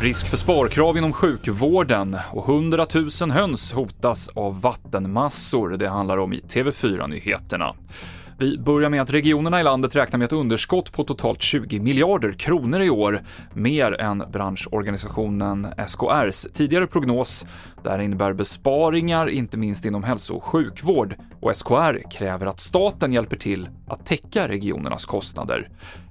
Risk för sparkrav inom sjukvården och 100 000 höns hotas av vattenmassor. Det handlar om i TV4-nyheterna. Vi börjar med att regionerna i landet räknar med ett underskott på totalt 20 miljarder kronor i år, mer än branschorganisationen SKRs tidigare prognos. Det här innebär besparingar, inte minst inom hälso och sjukvård, och SKR kräver att staten hjälper till att täcka regionernas kostnader.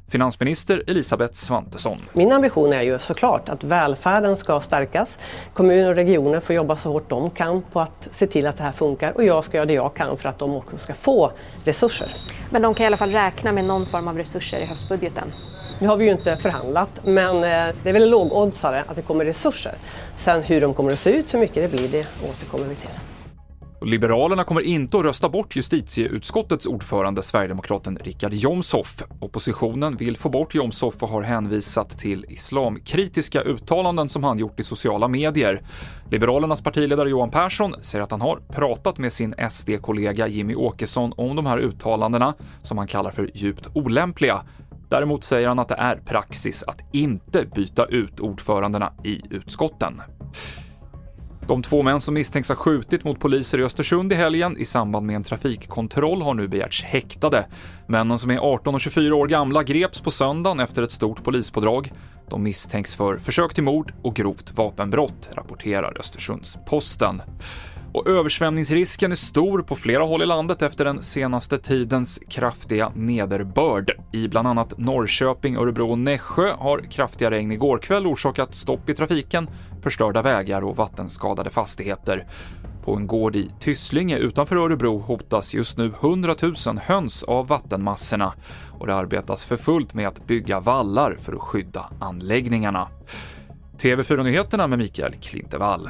Finansminister Elisabeth Svantesson. Min ambition är ju såklart att välfärden ska stärkas. Kommuner och regioner får jobba så hårt de kan på att se till att det här funkar och jag ska göra det jag kan för att de också ska få resurser. Men de kan i alla fall räkna med någon form av resurser i höstbudgeten? Nu har vi ju inte förhandlat men eh, det är väl lågoddsare att det kommer resurser. Sen hur de kommer att se ut, hur mycket det blir, det återkommer vi till. Liberalerna kommer inte att rösta bort justitieutskottets ordförande, sverigedemokraten Richard Jomshof. Oppositionen vill få bort Jomshof och har hänvisat till islamkritiska uttalanden som han gjort i sociala medier. Liberalernas partiledare Johan Persson säger att han har pratat med sin SD-kollega Jimmy Åkesson om de här uttalandena, som han kallar för djupt olämpliga. Däremot säger han att det är praxis att inte byta ut ordförandena i utskotten. De två män som misstänks ha skjutit mot poliser i Östersund i helgen i samband med en trafikkontroll har nu begärts häktade. Männen som är 18 och 24 år gamla greps på söndagen efter ett stort polispådrag. De misstänks för försök till mord och grovt vapenbrott, rapporterar Östersunds-Posten. Och översvämningsrisken är stor på flera håll i landet efter den senaste tidens kraftiga nederbörd. I bland annat Norrköping, Örebro och Nässjö har kraftiga regn igår kväll orsakat stopp i trafiken, förstörda vägar och vattenskadade fastigheter. På en gård i Tysslinge utanför Örebro hotas just nu 100 000 höns av vattenmassorna och det arbetas för fullt med att bygga vallar för att skydda anläggningarna. TV4-nyheterna med Mikael Klintevall.